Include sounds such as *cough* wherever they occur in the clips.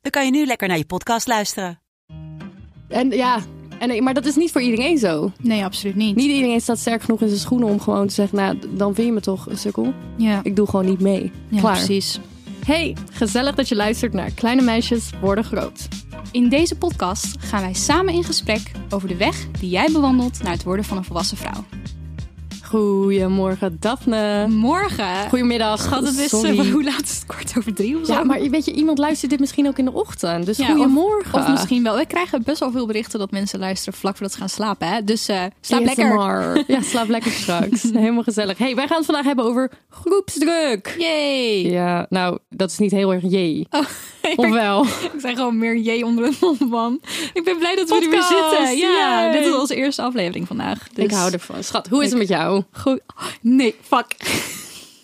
dan kan je nu lekker naar je podcast luisteren. En ja, en, maar dat is niet voor iedereen zo. Nee, absoluut niet. Niet iedereen staat sterk genoeg in zijn schoenen om gewoon te zeggen, nou, dan vind je me toch een sukkel. Ja, Ik doe gewoon niet mee. ja Klaar. precies. Hey, gezellig dat je luistert naar Kleine Meisjes Worden Groot. In deze podcast gaan wij samen in gesprek over de weg die jij bewandelt naar het worden van een volwassen vrouw. Goedemorgen, Daphne. Morgen. Goedemiddag. Schat, het is Sorry. eh, *laughs* hoe laat is het? Kwart over drie of zo? Ja, maar weet je, iemand luistert dit misschien ook in de ochtend. Dus Ja, goedemorgen. Of misschien wel. We krijgen best wel veel berichten dat mensen luisteren vlak voordat ze gaan slapen. Hè? Dus eh, slaap lekker. Ja, slaap lekker straks. *laughs* Helemaal gezellig. Hey, wij gaan het vandaag hebben over groepsdruk. Yay! Ja, nou, dat is niet heel erg jee. *laughs* Oh, Of wel? ik zeg gewoon meer jee onder de mond, man. Ik ben blij dat we er weer zitten. Ja, yay. dit is onze eerste aflevering vandaag. Dus... Ik hou ervan. Schat, hoe is het met jou? Goed. Nee, fuck.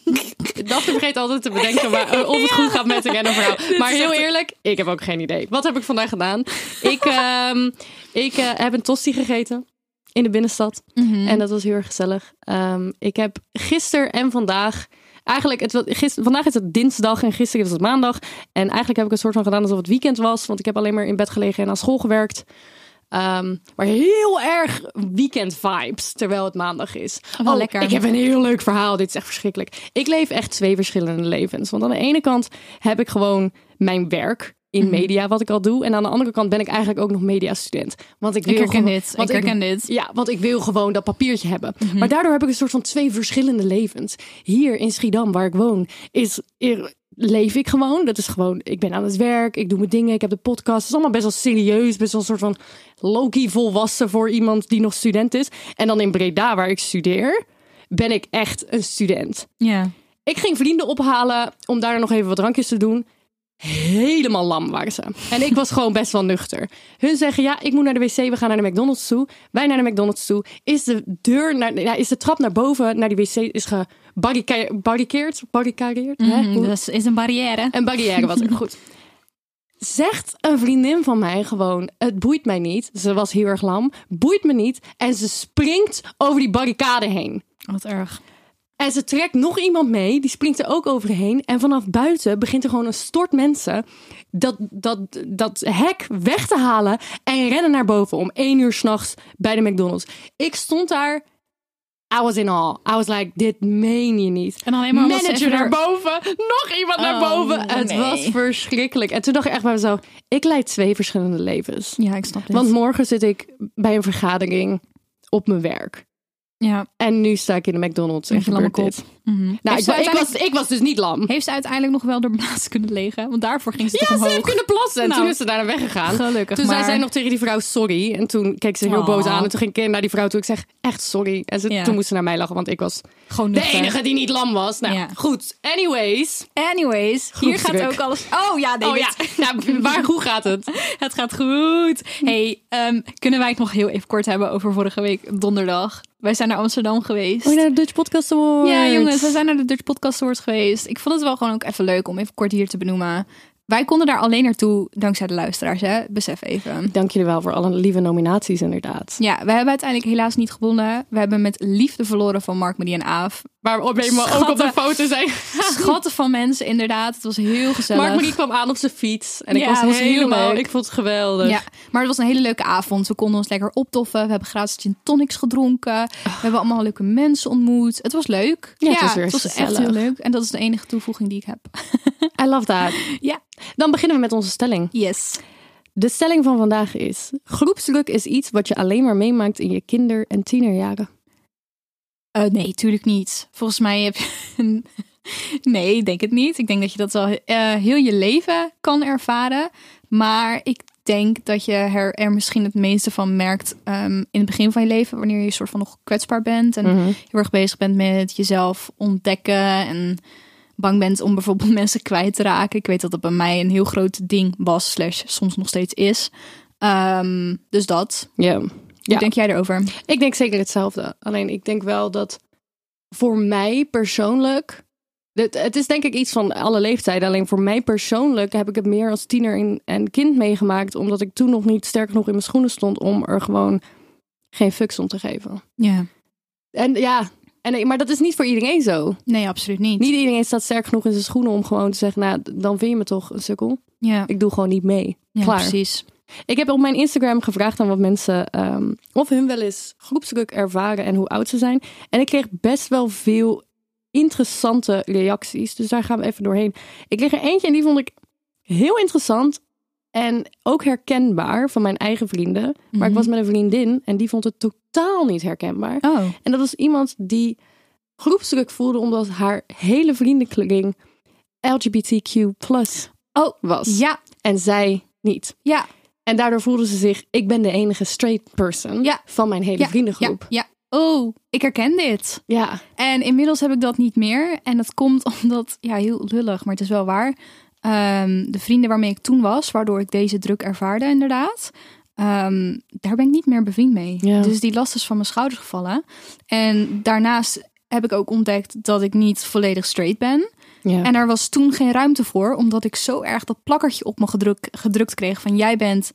*laughs* Daphne vergeet altijd te bedenken waar, eh, of het goed gaat met een random vrouw. *laughs* Maar is heel eerlijk, ik heb ook geen idee. Wat heb ik vandaag gedaan? Ik, ehm, ik eh, heb een tosti gegeten in de binnenstad. Mhm. En dat was heel erg gezellig. Ehm, ik heb gisteren en vandaag... Eigenlijk, het, gister, vandaag is het dinsdag en gisteren was het maandag. En eigenlijk heb ik een soort van gedaan alsof het weekend was. Want ik heb alleen maar in bed gelegen en aan school gewerkt. Ehm, maar heel erg weekend vibes, terwijl het maandag is. Oh, wel lekker. Ik heb een heel leuk verhaal. Dit is echt verschrikkelijk. Ik leef echt twee verschillende levens. Want aan de ene kant heb ik gewoon mijn werk in Mhm. media, wat ik al doe. En aan de andere kant ben ik eigenlijk ook nog mediastudent. Want ik wil Ik herken gewoon- dit. want Ik herken dit. Mhm. Ja, want ik wil gewoon dat papiertje hebben. Maar daardoor heb ik een soort van twee verschillende levens. Hier in Schiedam, waar ik woon, is... Leef ik gewoon. Dat is gewoon, ik ben aan het werk, ik doe mijn dingen, ik heb de podcast. Het is allemaal best wel serieus, best wel een soort van low-key volwassen voor iemand die nog student is. En dan in Breda, waar ik studeer, ben ik echt een student. Ja. Ik ging vrienden ophalen om daar nog even wat drankjes te doen. Helemaal lam waren ze. En ik was gewoon best wel nuchter. Hun zeggen, ja, ik moet naar de wc, we gaan naar de McDonald's toe. Wij naar de McDonald's toe. Is de deur, naar, ja, is de trap naar boven, naar die wc, is gebarricadeerd? Barricadeerd? Mhm, Dat is, is een barrière. een barrière was er. Goed. Zegt een vriendin van mij gewoon: Het boeit mij niet. Ze was heel erg lam. Boeit me niet. En ze springt over die barricade heen. Wat erg. En ze trekt nog iemand mee, die springt er ook overheen. En vanaf buiten begint er gewoon een stort mensen dat, dat, dat hek weg te halen en rennen naar boven om één uur s'nachts bij de McDonald's. Ik stond daar. I was in awe. I was like, dit meen je niet. En alleen maar Manager naar boven, nog iemand naar Oh, boven. Het nee. was verschrikkelijk. En toen dacht ik echt bij mezelf, ik leid twee verschillende levens. Ja, ik snap dit. Want morgen zit ik bij een vergadering op mijn werk. Ja. En nu sta ik in de McDonald's en gebeurt kop. Mhm. Nou, ik, ze was, ik was dus niet lam. Heeft ze uiteindelijk nog wel door blaas kunnen liggen? Want daarvoor ging ze toch Ja, ze heeft kunnen plassen. En Nou, toen is ze daarna weggegaan. Gelukkig Toen maar. zei zij nog tegen die vrouw sorry. En toen keek ze heel boos aan. En toen ging ik naar die vrouw toe. Ik zeg echt sorry. En ze, Ja. toen moest ze naar mij lachen. Want ik was Gewoon de enige die niet lam was. Nou Ja. goed. Anyways. Anyways, hier gaat ook alles... Oh ja, nee, Oh ja. Nou, waar, hoe gaat het? *laughs* het gaat goed. Hey, ehm, kunnen wij het nog heel even kort hebben over vorige week donderdag? Wij zijn naar Amsterdam geweest. Oh, naar de Dutch Podcast Awards. Ja, jongens, we zijn naar de Dutch Podcast Awards geweest. Ik vond het wel gewoon ook even leuk om even kort hier te benoemen. Wij konden daar alleen naartoe dankzij de luisteraars, hè? Besef even. Dank jullie wel voor alle lieve nominaties inderdaad. Ja, we hebben uiteindelijk helaas niet gewonnen. We hebben met liefde verloren van Mark, Marie en Aaf. Waar we op eenmaal ook op de Schatten. foto zijn. Schatten van mensen, inderdaad. Het was heel gezellig. Mark Marie kwam aan op zijn fiets. En ik Ja, was, helemaal... leuk. Ik vond het geweldig. Ja, maar het was een hele leuke avond. We konden ons lekker optoffen. We hebben gratis gin tonics gedronken. We hebben allemaal leuke mensen ontmoet. Het was leuk. Ja, het was weer het was echt heel leuk. En dat is de enige toevoeging die ik heb. I love that. Ja. Dan beginnen we met onze stelling. Yes. De stelling van vandaag is... Groepsdruk is iets wat je alleen maar meemaakt in je kinder- en tienerjaren. Eh, nee, tuurlijk niet. Volgens mij heb je... *laughs* nee, ik denk het niet. Ik denk dat je dat wel eh, heel je leven kan ervaren. Maar ik denk dat je er, er misschien het meeste van merkt ehm, in het begin van je leven. Wanneer je soort van nog kwetsbaar bent. En Mhm. heel erg bezig bent met jezelf ontdekken. En bang bent om bijvoorbeeld *laughs* mensen kwijt te raken. Ik weet dat dat bij mij een heel groot ding was, slash soms nog steeds is. Ehm, dus dat. Ja. Hoe Ja. denk jij erover? Ik denk zeker hetzelfde. Alleen ik denk wel dat voor mij persoonlijk. Het, het is denk ik iets van alle leeftijden. Alleen voor mij persoonlijk heb ik het meer als tiener en- en kind meegemaakt. Omdat ik toen nog niet sterk genoeg in mijn schoenen stond om er gewoon geen fucks om te geven. Ja. En ja, en, maar dat is niet voor iedereen zo. Nee, absoluut niet. Niet iedereen staat sterk genoeg in zijn schoenen om gewoon te zeggen, nou, dan vind je me toch een sukkel. Ja, Ik doe gewoon niet mee. ja Klaar. precies. Ik heb op mijn Instagram gevraagd aan wat mensen ehm, of hun wel eens groepsdruk ervaren en hoe oud ze zijn. En ik kreeg best wel veel interessante reacties. Dus daar gaan we even doorheen. Ik kreeg er eentje en die vond ik heel interessant en ook herkenbaar van mijn eigen vrienden. Maar ik Mhm. was met een vriendin en die vond het totaal niet herkenbaar. Oh, En dat was iemand die groepsdruk voelde omdat haar hele vriendenkring LGBTQ oh was. ja, En zij niet. ja, En daardoor voelde ze zich, ik ben de enige straight person Ja. van mijn hele ja, vriendengroep. Ja, ja. Oh, ik herken dit. Ja. En inmiddels heb ik dat niet meer. En dat komt *laughs* omdat, ja, heel lullig, maar het is wel waar. Ehm, de vrienden waarmee ik toen was, waardoor ik deze druk ervaarde, inderdaad. ehm, daar ben ik niet meer bevriend mee. Ja. Dus die last is van mijn schouders gevallen. En daarnaast heb ik ook ontdekt dat ik niet volledig straight ben. ja. En er was toen geen ruimte voor, omdat ik zo erg dat plakkertje op me gedruk, gedrukt kreeg van jij bent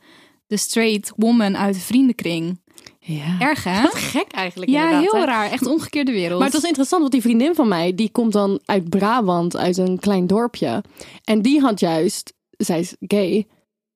de straight woman uit de vriendenkring. Ja. Erg hè? Wat gek eigenlijk Ja, heel hè? raar. Echt omgekeerde wereld. Maar het was interessant, want die vriendin van mij, die komt dan uit Brabant, uit een klein dorpje. En die had juist, zij is gay,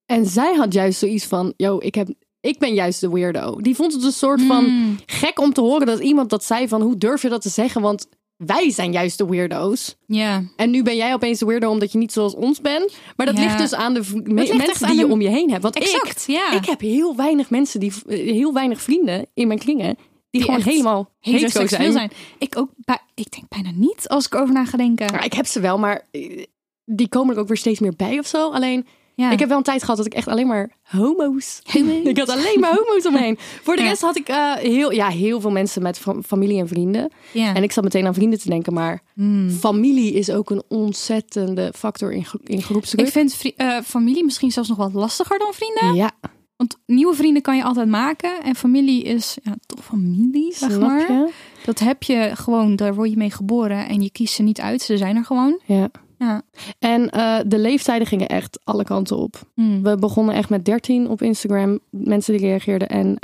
en zij had juist zoiets van, yo, ik, heb, ik ben juist de weirdo. Die vond het een soort van Mm. gek om te horen dat iemand dat zei van, hoe durf je dat te zeggen? Want wij zijn juist de weirdo's. Ja. En nu ben jij opeens de weirdo omdat je niet zoals ons bent. Maar dat Ja. ligt dus aan de me- mensen die je de- om je heen hebt. Want Exact, ik, ja. ik heb heel weinig mensen, die, heel weinig vrienden in mijn kringen, die, gewoon helemaal hetero zijn. zijn. Ik ook, ik denk bijna niet als ik erover na ga denken. Ik heb ze wel, maar eh, die komen er ook weer steeds meer bij of zo. Alleen, Ja. ik heb wel een tijd gehad dat ik echt alleen maar homo's. Homo's. *laughs* ik had alleen maar homo's om me heen. Voor de Ja. rest had ik eh, heel, ja, heel veel mensen met fa- familie en vrienden. ja. En ik zat meteen aan vrienden te denken, maar Hmm. familie is ook een ontzettende factor in, gro- in groepsdruk. ik vind eh, familie misschien zelfs nog wat lastiger dan vrienden. ja, Want nieuwe vrienden kan je altijd maken. En familie is ja, toch familie, zeg snap maar. je? Dat heb je gewoon, daar word je mee geboren. En je kiest ze niet uit, ze zijn er gewoon. Ja. Ja. En eh, de leeftijden gingen echt alle kanten op. Hmm. We begonnen echt met 13 op Instagram. Mensen die reageerden. En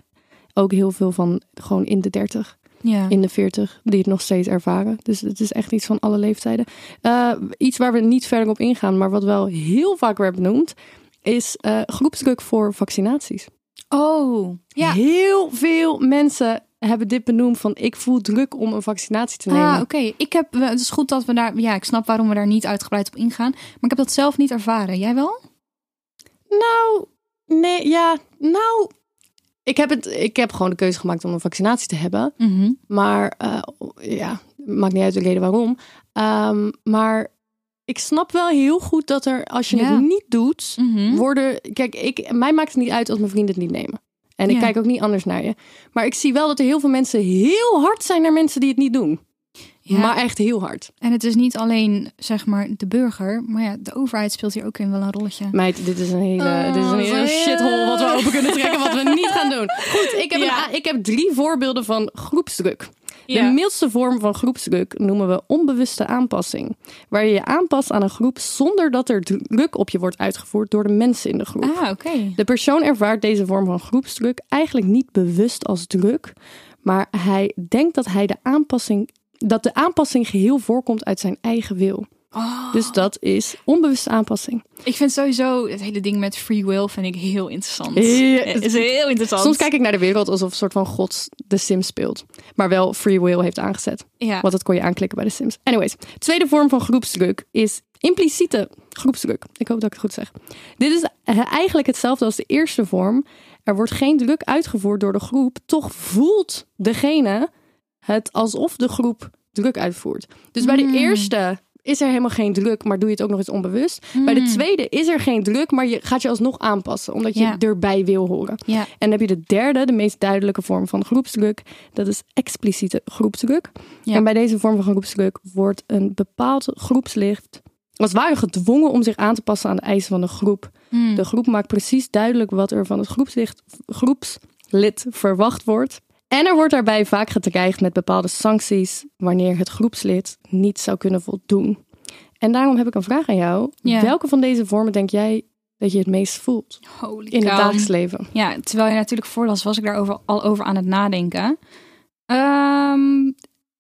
ook heel veel van gewoon in de 30, ja. in de 40, die het nog steeds ervaren. Dus het is echt iets van alle leeftijden. Eh, iets waar we niet verder op ingaan, maar wat wel heel vaak werd benoemd, is eh, groepsdruk voor vaccinaties. Oh, ja. Heel veel mensen hebben dit benoemd van ik voel druk om een vaccinatie te nemen. Ah, oké. Ik heb, het is goed dat we daar, ja, ik snap waarom we daar niet uitgebreid op ingaan. Maar ik heb dat zelf niet ervaren. Jij wel? Nou, nee, ja, nou. Ik heb, het, ik heb gewoon de keuze gemaakt om een vaccinatie te hebben. Mhm. Maar eh, ja, maakt niet uit de reden waarom. Ehm, maar ik snap wel heel goed dat er, als je Ja. het niet doet, Mhm. worden. Kijk, ik, mij maakt het niet uit als mijn vrienden het niet nemen. En ik Ja. kijk ook niet anders naar je. Maar ik zie wel dat er heel veel mensen heel hard zijn naar mensen die het niet doen. Ja. Maar echt heel hard. En het is niet alleen, zeg maar, de burger. Maar ja, de overheid speelt hier ook in wel een rolletje. Meid, dit is een hele, Oh, dit is een hele shithole wat we open kunnen trekken, wat we niet gaan doen. *laughs* Goed, ik heb, Ja. een, ik heb drie voorbeelden van groepsdruk. Ja. De mildste vorm van groepsdruk noemen we onbewuste aanpassing. Waar je je aanpast aan een groep zonder dat er druk op je wordt uitgevoerd door de mensen in de groep. Ah. De persoon ervaart deze vorm van groepsdruk eigenlijk niet bewust als druk, maar hij denkt dat hij de aanpassing dat de aanpassing geheel voorkomt uit zijn eigen wil. Oh. Dus dat is onbewuste aanpassing. Ik vind sowieso het hele ding met free will vind ik heel interessant. Ja, Het is heel interessant. Soms kijk ik naar de wereld alsof een soort van God de Sims speelt. Maar wel free will heeft aangezet. ja. Want dat kon je aanklikken bij de Sims. Anyways, tweede vorm van groepsdruk is impliciete groepsdruk. Ik hoop dat ik het goed zeg. Dit is eh, eigenlijk hetzelfde als de eerste vorm. Er wordt geen druk uitgevoerd door de groep. Toch voelt degene het alsof de groep druk uitvoert. Dus bij de Hmm. eerste is er helemaal geen druk, maar doe je het ook nog eens onbewust. Bij de tweede is er geen druk, maar je gaat je alsnog aanpassen, omdat je Ja. erbij wil horen. Ja. En dan heb je de derde, de meest duidelijke vorm van groepsdruk. Dat is expliciete groepsdruk. Ja. En bij deze vorm van groepsdruk wordt een bepaald groepslid als het ware gedwongen om zich aan te passen aan de eisen van de groep. Hmm. De groep maakt precies duidelijk wat er van het groepslid verwacht wordt. En er wordt daarbij vaak gedreigd met bepaalde sancties wanneer het groepslid niet zou kunnen voldoen. En daarom heb ik een vraag aan jou. Welke van deze vormen denk jij dat je het meest voelt Holy in het dagelijks leven? Ja, terwijl je natuurlijk voorlas, was ik daar over, al over aan het nadenken. Ehm,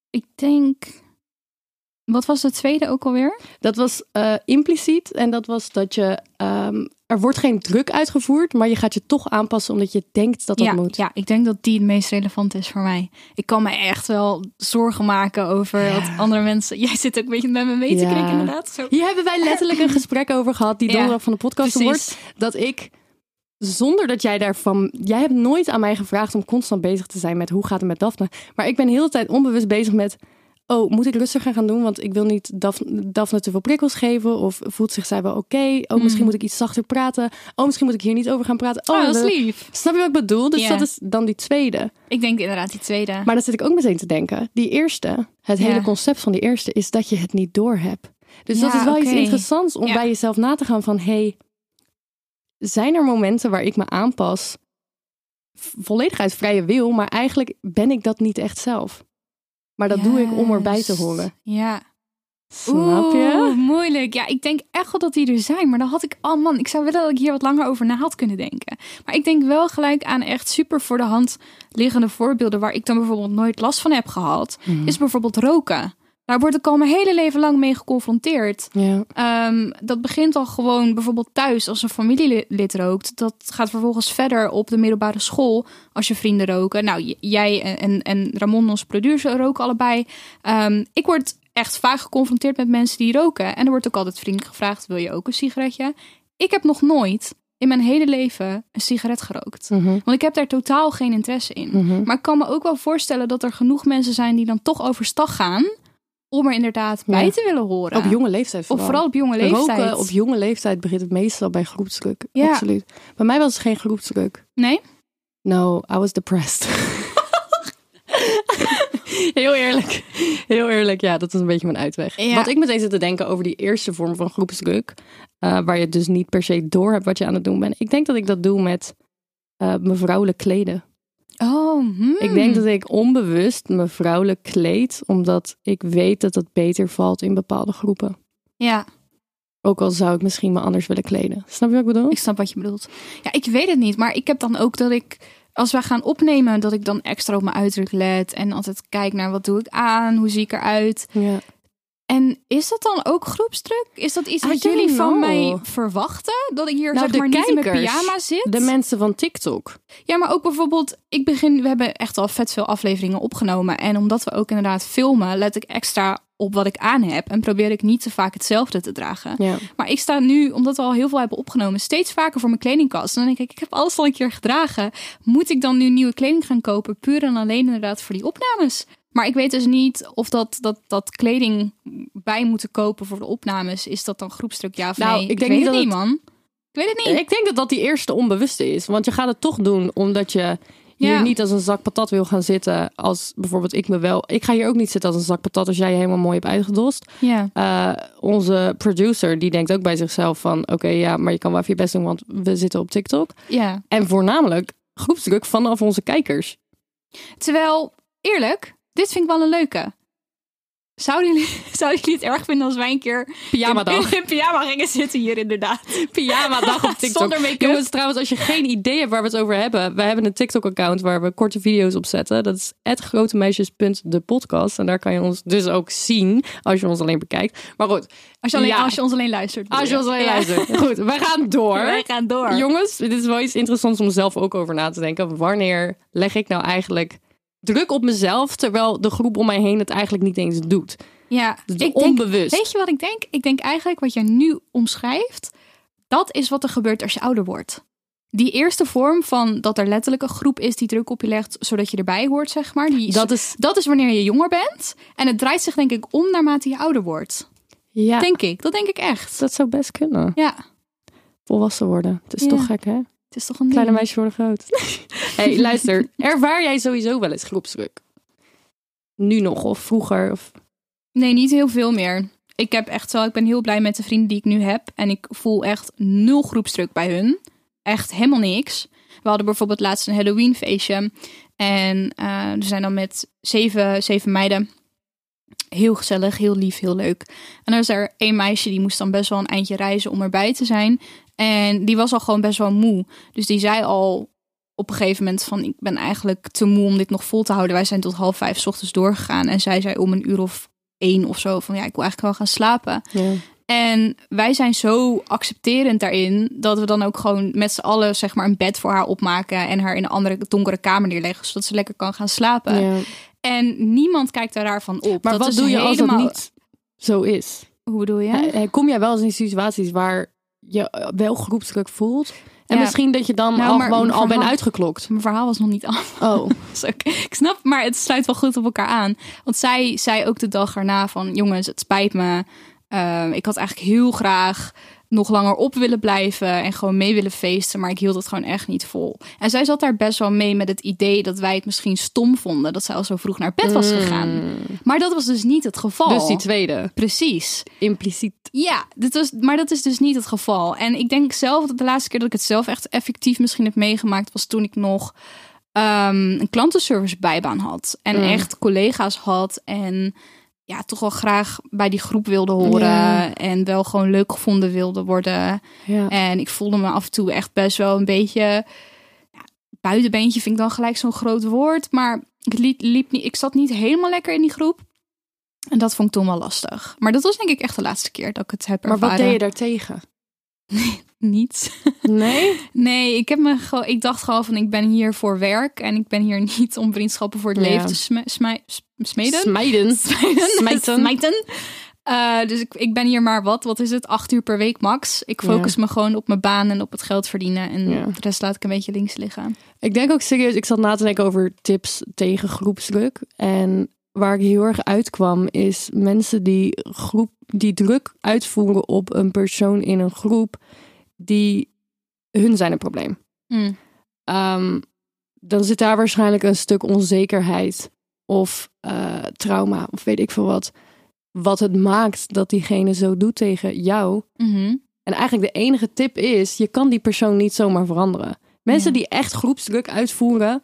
ik denk. Wat was de tweede ook alweer? Dat was eh, impliciet en dat was dat je ehm, er wordt geen druk uitgevoerd, maar je gaat je toch aanpassen omdat je denkt dat dat ja, moet. ja, ik denk dat die het meest relevant is voor mij. Ik kan me echt wel zorgen maken over wat andere mensen. Jij zit ook een beetje met me mee te Ja. knikken, inderdaad. Zo. Hier hebben wij letterlijk een gesprek over gehad, die *laughs* donderdag van de podcast precies. wordt. Dat ik, zonder dat jij daarvan... Jij hebt nooit aan mij gevraagd om constant bezig te zijn met hoe gaat het met Daphne. Maar ik ben heel de tijd onbewust bezig met... Oh, moet ik rustiger gaan doen? Want ik wil niet Daphne, Daphne te veel prikkels geven. Of voelt zich zij wel oké? Oh, misschien moet ik iets zachter praten. Oh, misschien moet ik hier niet over gaan praten. Hmm. Oh, dat is lief. Snap je wat ik bedoel? Dus dat is dan die tweede. Ik denk inderdaad die tweede. Maar dan zit ik ook meteen te denken. Die eerste, het hele concept van die eerste is dat je het niet doorhebt. Dus dat is wel iets interessants om Ja. bij jezelf na te gaan van... hey, zijn er momenten waar ik me aanpas volledig uit vrije wil... maar eigenlijk ben ik dat niet echt zelf. Maar dat doe ik om erbij te horen. Ja. Snap je? Oeh, moeilijk. Ja, ik denk echt wel dat die er zijn. Maar dan had ik, oh man, ik zou willen dat ik hier wat langer over na had kunnen denken. Maar ik denk wel gelijk aan echt super voor de hand liggende voorbeelden waar ik dan bijvoorbeeld nooit last van heb gehad. Mhm. Is bijvoorbeeld roken. Daar word ik al mijn hele leven lang mee geconfronteerd. Ja. Ehm, dat begint al gewoon bijvoorbeeld thuis als een familielid rookt. Dat gaat vervolgens verder op de middelbare school als je vrienden roken. Nou, jij en, en, en Ramon, onze producer, roken allebei. Ehm, ik word echt vaak geconfronteerd met mensen die roken. En er wordt ook altijd vriendelijk gevraagd, wil je ook een sigaretje? Ik heb nog nooit in mijn hele leven een sigaret gerookt. Mhm. Want ik heb daar totaal geen interesse in. Mhm. Maar ik kan me ook wel voorstellen dat er genoeg mensen zijn die dan toch overstag gaan... om er inderdaad bij Ja. te willen horen. Op jonge leeftijd Of vooral. vooral op jonge leeftijd. Roken op jonge leeftijd begint het meestal bij groepsdruk. Ja. Absoluut. Bij mij was het geen groepsdruk. Nee? No, I was depressed. *laughs* Heel eerlijk. Heel eerlijk, ja, dat is een beetje mijn uitweg. Ja. Wat ik meteen zit te denken over die eerste vorm van groepsdruk, eh, waar je dus niet per se door hebt wat je aan het doen bent. Ik denk dat ik dat doe met eh me vrouwelijk kleden. Oh, hmm. Ik denk dat ik onbewust me vrouwelijk kleed, omdat ik weet dat het beter valt in bepaalde groepen. Ja, Ook al zou ik misschien me anders willen kleden. Snap je wat ik bedoel? ik snap wat je bedoelt. Ja, ik weet het niet, maar ik heb dan ook dat ik... Als wij gaan opnemen, dat ik dan extra op mijn uiterlijk let. En altijd kijk naar wat doe ik aan, hoe zie ik eruit. Ja. En is dat dan ook groepsdruk? Is dat iets I wat jullie van mij verwachten? Dat ik hier Nou, zeg maar niet in mijn kijkers, pyjama zit? De mensen van TikTok. Ja, maar ook bijvoorbeeld, ik begin, we hebben echt al vet veel afleveringen opgenomen. En omdat we ook inderdaad filmen, let ik extra op wat ik aan heb. En probeer ik niet te vaak hetzelfde te dragen. Ja. Maar ik sta nu, omdat we al heel veel hebben opgenomen, steeds vaker voor mijn kledingkast. En dan denk ik, ik heb alles al een keer gedragen. Moet ik dan nu nieuwe kleding gaan kopen? Puur en alleen inderdaad voor die opnames. Maar ik weet dus niet of dat, dat, dat kleding bij moeten kopen voor de opnames. Is dat dan groepstuk ja of Nou, nee? ik denk weet niet het niet, man. Ik weet het niet. Ik denk dat dat die eerste onbewuste is. Want je gaat het toch doen omdat je hier Ja. niet als een zak patat wil gaan zitten. Als bijvoorbeeld ik me wel... Ik ga hier ook niet zitten als een zak patat als jij je helemaal mooi hebt uitgedost. Ja. Eh, onze producer die denkt ook bij zichzelf van... Oké, ja, maar je kan wel even je best doen, want we zitten op TikTok. ja. En voornamelijk groepsdruk vanaf onze kijkers. Terwijl, eerlijk, dit vind ik wel een leuke. Zouden jullie, *laughs* zouden jullie het erg vinden als wij een keer Pyjama dag. in, in pyjama gingen zitten hier inderdaad? *laughs* Pyjama dag op *laughs* TikTok. Zonder make-up. Jongens, trouwens, als je geen idee hebt waar we het over hebben. Wij hebben een TikTok-account waar we korte video's op zetten. Dat is grotemeisjes.depodcast. En daar kan je ons dus ook zien als je ons alleen bekijkt. Maar goed, Als je, alleen, Ja. als je ons alleen luistert. als je ons alleen Ja. luistert. Goed, we gaan door. Wij gaan door. Jongens, dit is wel iets interessants om zelf ook over na te denken. Wanneer leg ik nou eigenlijk druk op mezelf, terwijl de groep om mij heen het eigenlijk niet eens doet? Ja, Dus ik denk, onbewust. weet je wat ik denk? Ik denk eigenlijk wat jij nu omschrijft, dat is wat er gebeurt als je ouder wordt. Die eerste vorm van dat er letterlijk een groep is die druk op je legt, zodat je erbij hoort, zeg maar. Die, Dat is, dat is wanneer je jonger bent. En het draait zich denk ik om naarmate je ouder wordt. Ja, Denk ik. Dat denk ik echt. dat zou best kunnen. Ja, Volwassen worden. Het is Ja. toch gek, hè? Het is toch een Kleine ding. meisjes worden groot. *laughs* hey, luister. *laughs* Ervaar jij sowieso wel eens groepsdruk? Nu nog of vroeger? Of... Nee, niet heel veel meer. Ik heb echt wel, ik ben heel blij met de vrienden die ik nu heb. En ik voel echt nul groepsdruk bij hun. Echt helemaal niks. We hadden bijvoorbeeld laatst een Halloween feestje. En eh we zijn dan met zeven, zeven meiden. Heel gezellig, heel lief, heel leuk. En dan is er één meisje die moest dan best wel een eindje reizen om erbij te zijn. En die was al gewoon best wel moe. Dus die zei al op een gegeven moment van ik ben eigenlijk te moe om dit nog vol te houden. Wij zijn tot half vijf 's ochtends doorgegaan. En zij zei om een uur of één of zo van ja, ik wil eigenlijk wel gaan slapen. Ja. En wij zijn zo accepterend daarin dat we dan ook gewoon met z'n allen zeg maar een bed voor haar opmaken en haar in een andere donkere kamer neerleggen zodat ze lekker kan gaan slapen. Ja. En niemand kijkt daar daarvan op. Maar dat wat is doe je als dat helemaal- niet zo is? Hoe bedoel je? Kom jij wel eens in situaties waar je wel groepsdruk voelt? En Ja. misschien dat je dan Nou, al gewoon al bent uitgeklokt. Mijn verhaal was nog niet af. Oh, *laughs* Dus ik, ik snap, maar het sluit wel goed op elkaar aan. Want zij zei ook de dag erna van... jongens, het spijt me. Eh, ik had eigenlijk heel graag nog langer op willen blijven... en gewoon mee willen feesten, maar ik hield het gewoon echt niet vol. En zij zat daar best wel mee met het idee... dat wij het misschien stom vonden... dat zij al zo vroeg naar bed was gegaan. Maar dat was dus niet het geval. Dus die tweede, Precies. impliciet. Ja, dit was, maar dat is dus niet het geval. En ik denk zelf dat de laatste keer dat ik het zelf echt effectief misschien heb meegemaakt, was toen ik nog ehm, een klantenservice bijbaan had. En Mm. echt collega's had. En ja, toch wel graag bij die groep wilde horen. Ja. En wel gewoon leuk gevonden wilde worden. Ja. En ik voelde me af en toe echt best wel een beetje. Ja, buitenbeentje vind ik dan gelijk zo'n groot woord. Maar ik, liep, liep niet, ik zat niet helemaal lekker in die groep. En dat vond ik toen wel lastig. Maar dat was denk ik echt de laatste keer dat ik het heb Maar ervaren. wat deed je daartegen? Niets. Nee? Nee, ik, heb me gewoon, ik dacht gewoon van ik ben hier voor werk. En ik ben hier *laughs* niet om vriendschappen voor het Ja. leven te sme- smij- s- smeden. Smijden. *laughs* Smijten. Smijten. Smijten. Eh, dus ik, ik ben hier maar wat, wat is het, acht uur per week max. Ik focus me gewoon op mijn baan en op het geld verdienen. En Ja. de rest laat ik een beetje links liggen. Ik denk ook serieus, ik zat na te denken over tips tegen groepsdruk. En waar ik heel erg uitkwam, is mensen die, groep, die druk uitvoeren op een persoon in een groep, die hun zijn een probleem. Mm. Dan zit daar waarschijnlijk een stuk onzekerheid of eh, trauma of weet ik veel wat. Wat het maakt dat diegene zo doet tegen jou. Mhm. En eigenlijk de enige tip is, je kan die persoon niet zomaar veranderen. Mensen Ja. die echt groepsdruk uitvoeren,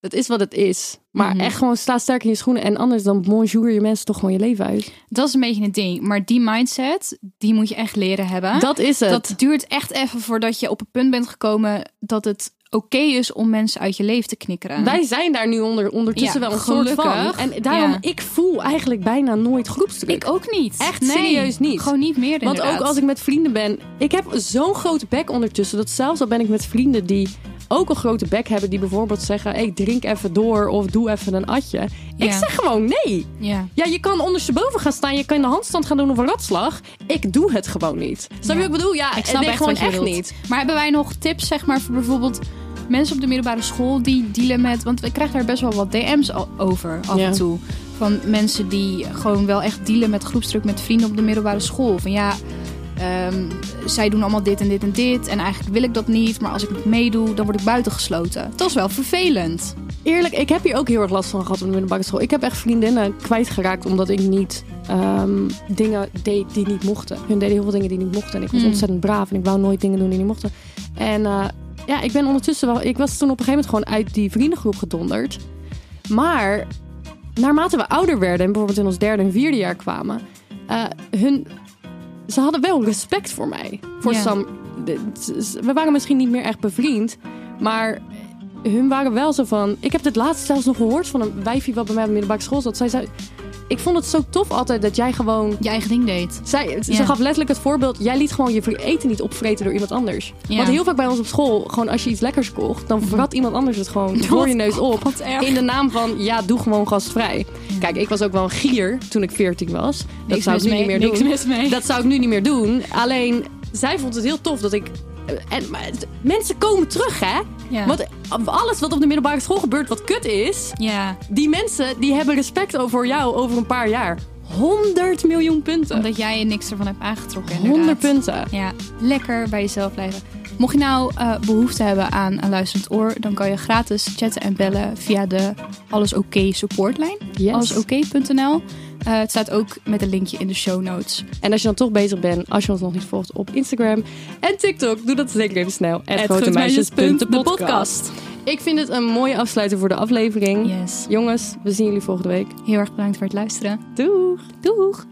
dat is wat het is. Maar Mhm. echt gewoon sta sterk in je schoenen. En anders dan bonjour je mensen toch gewoon je leven uit. Dat is een beetje het ding. Maar die mindset, die moet je echt leren hebben. Dat is het. Dat duurt echt even voordat je op het punt bent gekomen dat het oké is om mensen uit je leven te knikkeren. Wij zijn daar nu onder, ondertussen Ja, wel een soort van. gelukkig. En daarom, Ja. ik voel eigenlijk bijna nooit groepsdruk. Ik ook niet. Echt serieus niet. Gewoon niet meer Want ook als ik met vrienden ben, ik heb zo'n grote bek ondertussen. Dat zelfs al ben ik met vrienden die ook een grote bek hebben, die bijvoorbeeld zeggen: hey, drink even door of doe even een atje. Ik zeg gewoon nee. Ja. Ja, je kan ondersteboven gaan staan, je kan de handstand gaan doen of een ratslag. Ik doe het gewoon niet. Snap je Ja. wat ik bedoel? Ja, Ik snap nee, echt gewoon echt niet. Maar hebben wij nog tips, zeg maar, voor bijvoorbeeld mensen op de middelbare school die dealen met... Want we krijgen daar best wel wat DM's over af en toe. Van mensen die gewoon wel echt dealen met groepsdruk met vrienden op de middelbare school. Van ja, ehm, zij doen allemaal dit en dit en dit. En eigenlijk wil ik dat niet. Maar als ik niet meedoe, dan word ik buitengesloten. Dat is wel vervelend. Eerlijk, ik heb hier ook heel erg last van gehad op de middelbare school. Ik heb echt vriendinnen kwijtgeraakt omdat ik niet ehm, dingen deed die niet mochten. Hun deden heel veel dingen die niet mochten. En ik was Hmm. ontzettend braaf en ik wou nooit dingen doen die niet mochten. En eh, ja, ik ben ondertussen wel... Ik was toen op een gegeven moment gewoon uit die vriendengroep gedonderd. Maar naarmate we ouder werden en bijvoorbeeld in ons derde en vierde jaar kwamen... eh, hun, ze hadden wel respect voor mij. Voor. Sam. We waren misschien niet meer echt bevriend, maar hun waren wel zo van... Ik heb dit laatst zelfs nog gehoord van een wijfje wat bij mij op de middelbare school zat. Zij zei, ik vond het zo tof altijd dat jij gewoon... Je eigen ding deed. Zij, Ze gaf letterlijk het voorbeeld, jij liet gewoon je eten niet opvreten door iemand anders. Want heel vaak bij ons op school, gewoon als je iets lekkers kocht... dan vrat iemand anders het gewoon *laughs* voor je neus op. Wat erg. In de naam van, ja, doe gewoon gastvrij. Kijk, ik was ook wel een gier toen ik 14 was. Dat Niks zou ik nu niet mee, meer niks doen. Dat zou ik nu niet meer doen. Alleen, zij vond het heel tof dat ik... En, maar het- mensen komen terug, hè? Ja. Want alles wat op de middelbare school gebeurt wat kut is... Ja. Die mensen die hebben respect over jou over een paar jaar. 100 miljoen punten. Omdat jij niks ervan hebt aangetrokken. Inderdaad. 100 punten. Ja, lekker bij jezelf blijven. Mocht je nou eh, behoefte hebben aan een luisterend oor, dan kan je gratis chatten en bellen via de Alles Oké supportlijn. Yes. Allesoké.nl. Eh, het staat ook met een linkje in de show notes. En als je dan toch bezig bent, als je ons nog niet volgt op Instagram en TikTok, doe dat zeker even snel. Het grote meisjes. de podcast. Ik vind het een mooie afsluiter voor de aflevering. Yes. Jongens, we zien jullie volgende week. Heel erg bedankt voor het luisteren. Doeg! Doeg!